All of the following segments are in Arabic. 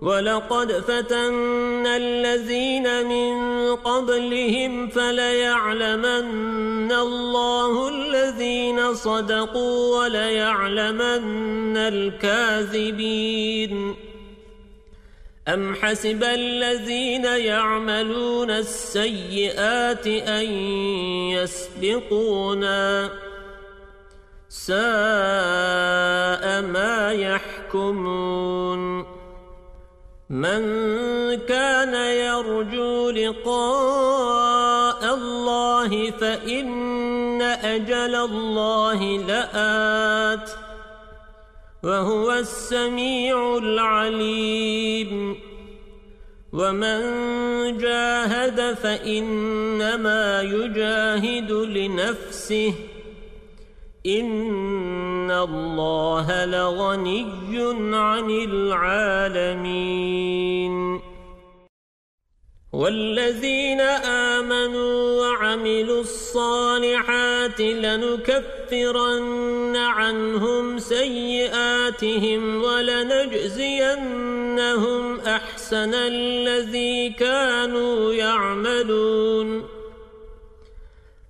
ولقد فتنا الذين من قبلهم فليعلمن الله الذين صدقوا وليعلمن الكاذبين أم حسب الذين يعملون السيئات أن يسبقونا ساء ما يحكمون من كان يرجو لقاء الله فإن أجل الله لآت وهو السميع العليم. ومن جاهد فإنما يجاهد لنفسه. إن الله لغني عن العالمين والذين آمنوا وعملوا الصالحات لنكفرن عنهم سيئاتهم ولنجزينهم أحسن الذي كانوا يعملون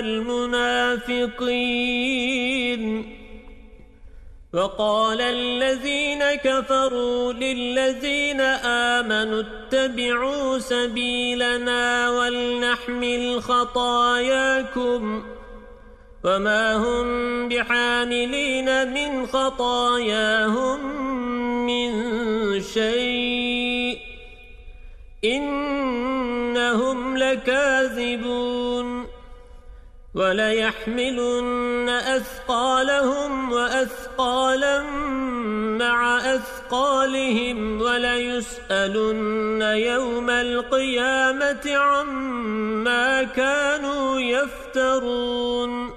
المنافقين. وقال الذين كفروا للذين آمنوا اتبعوا سبيلنا ولنحمل خطاياكم وما هم بحاملين من خطاياهم من شيء. إنهم لكاذبون. وليحملن أثقالهم وأثقالا مع أثقالهم وليسألن يوم القيامة عما كانوا يفترون.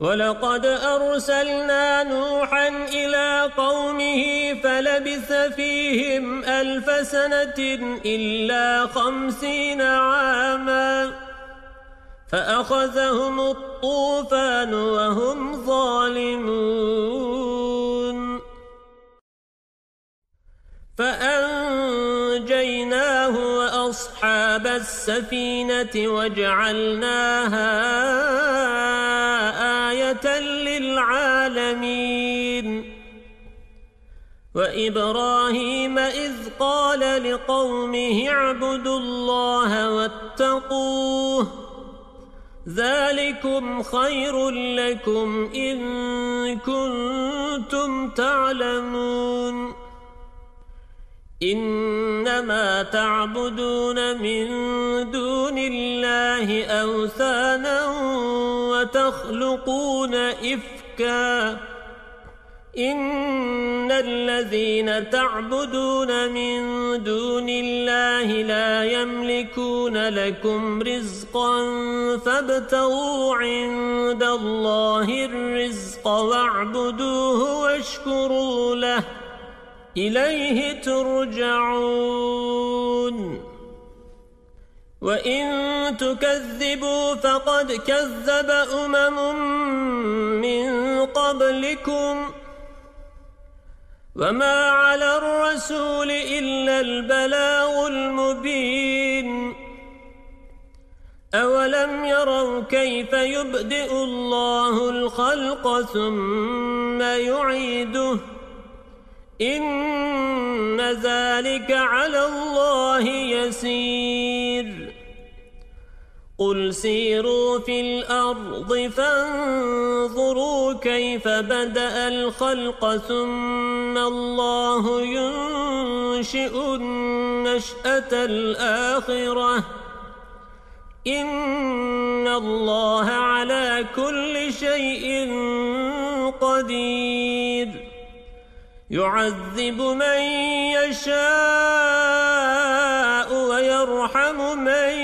ولقد أرسلنا نوحا إلى قومه فلبث فيهم ألف سنة إلا خمسين عاماً. فأخذهم الطوفان وهم ظالمون. فأنجيناه وأصحاب السفينة وجعلناها آية للعالمين. وإبراهيم إذ قال لقومه اعبدوا الله واتقوه ذلكم خير لكم إن كنتم تعلمون. إنما تعبدون من دون الله أوثانا وتخلقون إفكا. إن الذين تعبدون من دون الله لا يملكون لكم رزقا فابتغوا عند الله الرزق واعبدوه واشكروا له إليه ترجعون وإن تكذبوا فقد كذب أمم من قبلكم وما على الرسول إلا البلاغ المبين أولم يروا كيف يبدئ الله الخلق ثم يعيده إن ذلك على الله يسير قل سيروا في الأرض فانظروا كيف بدأ الخلق ثم الله ينشئ النشأة الآخرة إن الله على كل شيء قدير. يعذب من يشاء ويرحم من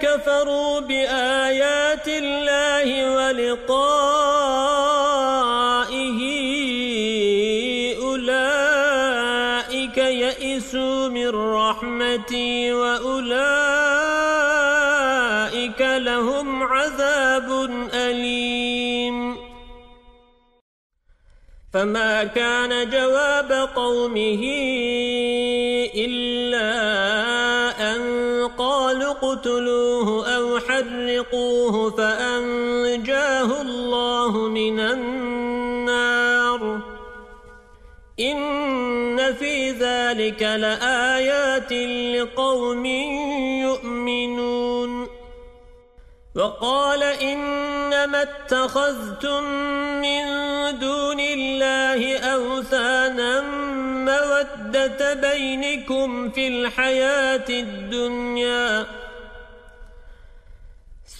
كفروا بآيات الله ولقائه أولئك يئسوا من رحمتي وأولئك لهم عذاب أليم. فما كان جواب قومه إلا اقتلوه أو حرقوه فأنجاه الله من النار. إن في ذلك لآيات لقوم يؤمنون. وقال إنما اتخذتم من دون الله أوثانا مودة بينكم في الحياة الدنيا.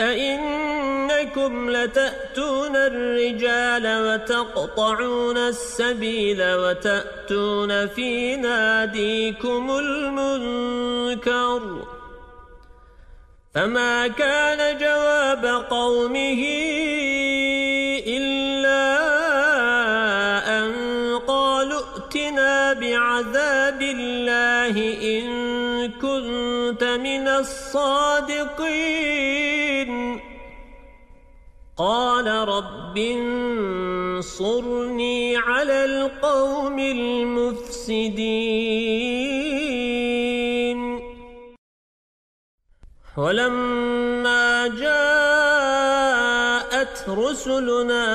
أئنكم لتأتون الرجال وتقطعون السبيل وتأتون في ناديكم المنكر فما كان جواب قومه إلا أن قالوا ائتنا بعذاب الله إن كنت من الصادقين. قال رب انصرني على القوم المفسدين. ولما جاءت رسلنا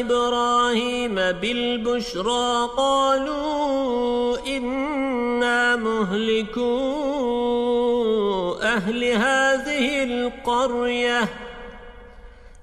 إبراهيم بالبشرى قالوا إنا مهلكو أهل هذه القرية.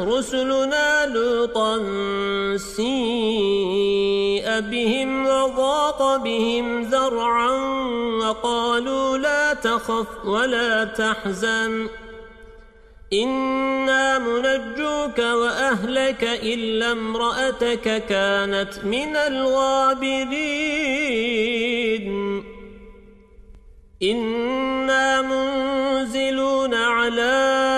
رسلنا لوطا سيء بهم وضاق بهم ذرعا وقالوا لا تخف ولا تحزن. إنا منجوك وأهلك إلا امرأتك كانت من الغابرين. إنا منزلون على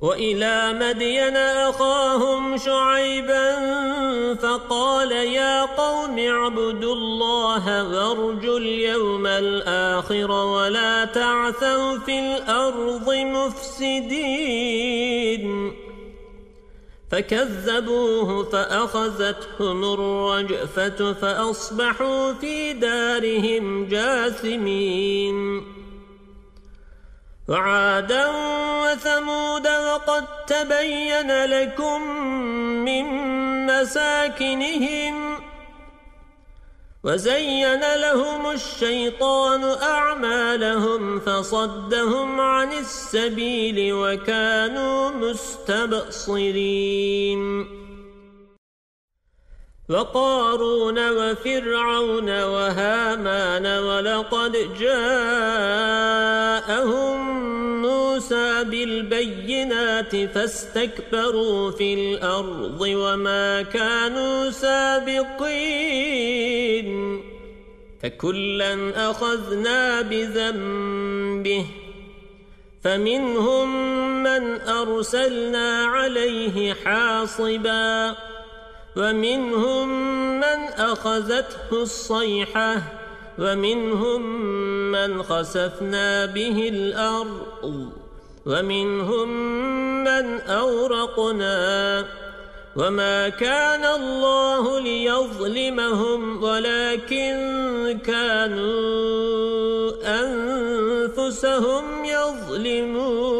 وإلى مدين أخاهم شعيبا فقال يا قوم اعبدوا الله وارجوا اليوم الآخر ولا تعثوا في الأرض مفسدين. فكذبوه فأخذتهم الرجفة فأصبحوا في دارهم جاثمين. وعادا وثمود وقد تبين لكم من مساكنهم وزين لهم الشيطان أعمالهم فصدهم عن السبيل وكانوا مستبصرين وقارون وفرعون وهامان ولقد جاءهم موسى بالبينات فاستكبروا في الأرض وما كانوا سابقين فكلا أخذنا بذنبه فمنهم من أرسلنا عليه حاصبا ومنهم من أخذته الصيحة ومنهم من خسفنا به الأرض ومنهم من أورقنا. وما كان الله ليظلمهم ولكن كانوا أنفسهم يظلمون.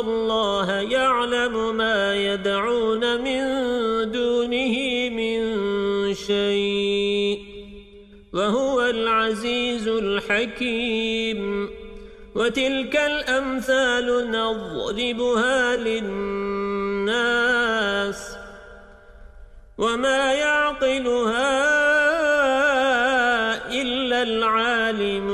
الله يعلم ما يدعون من دونه من شيء وهو العزيز الحكيم. وتلك الأمثال نضربها للناس وما يعقلها إلا العالمون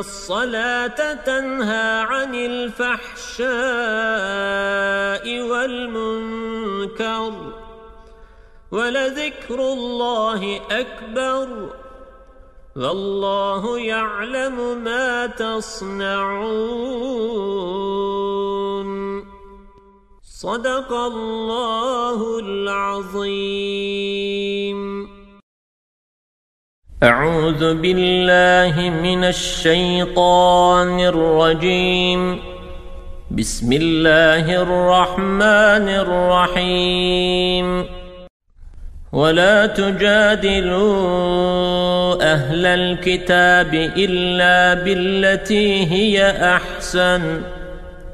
الصلاة تنهى عن الفحشاء والمنكر ولذكر الله أكبر والله يعلم ما تصنعون. صدق الله العظيم. أعوذ بالله من الشيطان الرجيم. بسم الله الرحمن الرحيم. ولا تجادلوا أهل الكتاب إلا بالتي هي أحسن.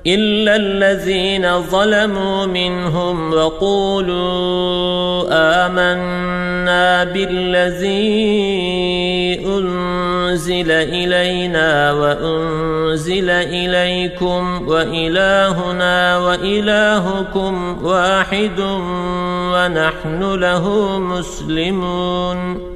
إلا الذين ظلموا منهم وقولوا آمنا بالذي أنزل إلينا وأنزل إليكم وإلهنا وإلهكم واحد ونحن له مسلمون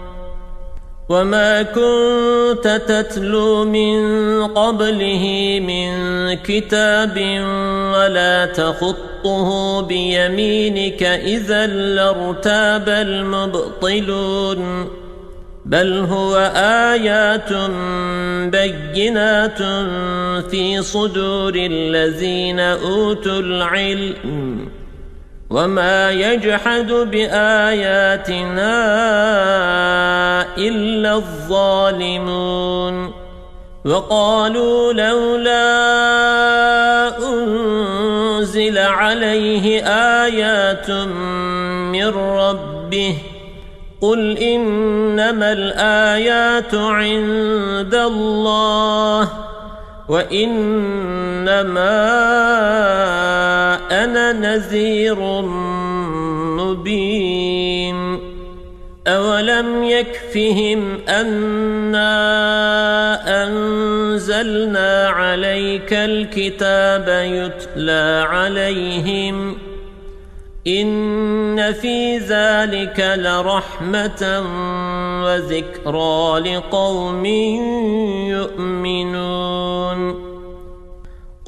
وما كنت تتلو من قبله من كتاب ولا تخطه بيمينك إذا لارتاب المبطلون بل هو آيات بينات في صدور الذين أوتوا العلم وما يجحد بآياتنا إلا الظالمون وقالوا لولا أنزل عليه آيات من ربه قل إنما الآيات عند الله وإنما أنا نذير مبين. أولم يكفهم أنا أنزلنا عليك الكتاب يتلى عليهم. إن في ذلك لرحمة وذكرى لقوم يؤمنون.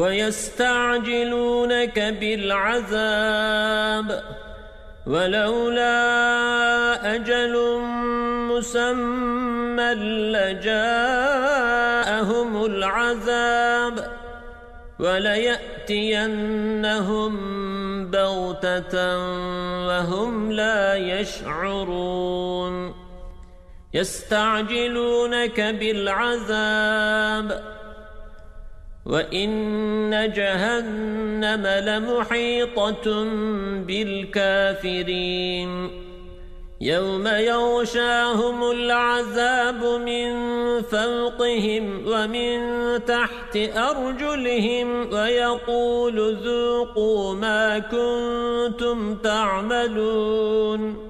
ويستعجلونك بالعذاب ولولا أجل مسمى لجاءهم العذاب وليأتينهم بغتة وهم لا يشعرون يستعجلونك بالعذاب وَإِنَّ جَهَنَّمَ لَمُحِيطَةٌ بِالْكَافِرِينَ يَوْمَ يَغْشَاهُمُ الْعَذَابُ مِنْ فَوْقِهِمْ وَمِنْ تَحْتِ أَرْجُلِهِمْ وَيَقُولُ ذُوقُوا مَا كُنْتُمْ تَعْمَلُونَ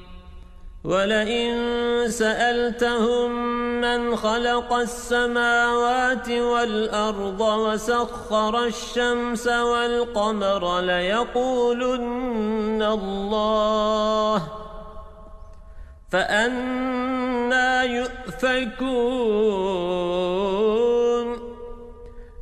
ولئن سألتهم من خلق السماوات والأرض وسخر الشمس والقمر ليقولن الله فأنا يؤفكون.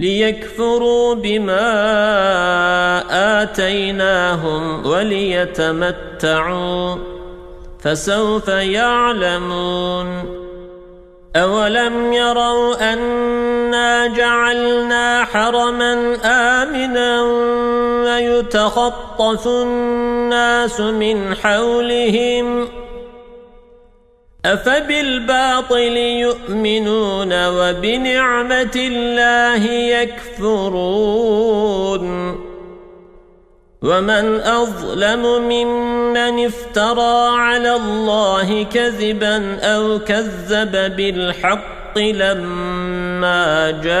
ليكفروا بما آتيناهم وليتمتعوا فسوف يعلمون أولم يروا أنا جعلنا حرما آمنا ويتخطف الناس من حولهم أفبالباطل يؤمنون وبنعمة الله يكفرون ومن أظلم ممن افترى على الله كذبا أو كذب بالحق لما جاءه